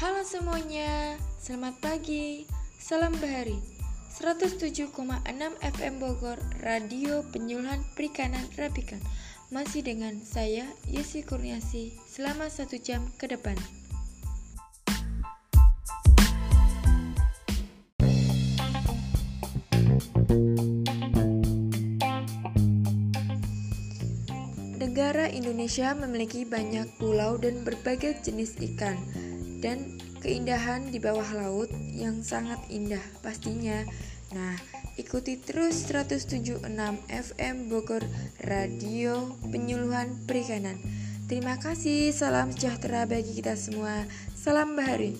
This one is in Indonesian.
Halo semuanya, selamat pagi, salam bahari. 107,6 FM Bogor, Radio Penyuluhan Perikanan Rapikan. Masih dengan saya, Yesi Kurniasi, selama satu jam ke depan. Negara Indonesia memiliki banyak pulau dan berbagai jenis ikan dan keindahan di bawah laut yang sangat indah pastinya. Nah, ikuti terus 107.6 FM Bogor Radio Penyuluhan Perikanan. Terima kasih, salam sejahtera bagi kita semua. Salam bahari.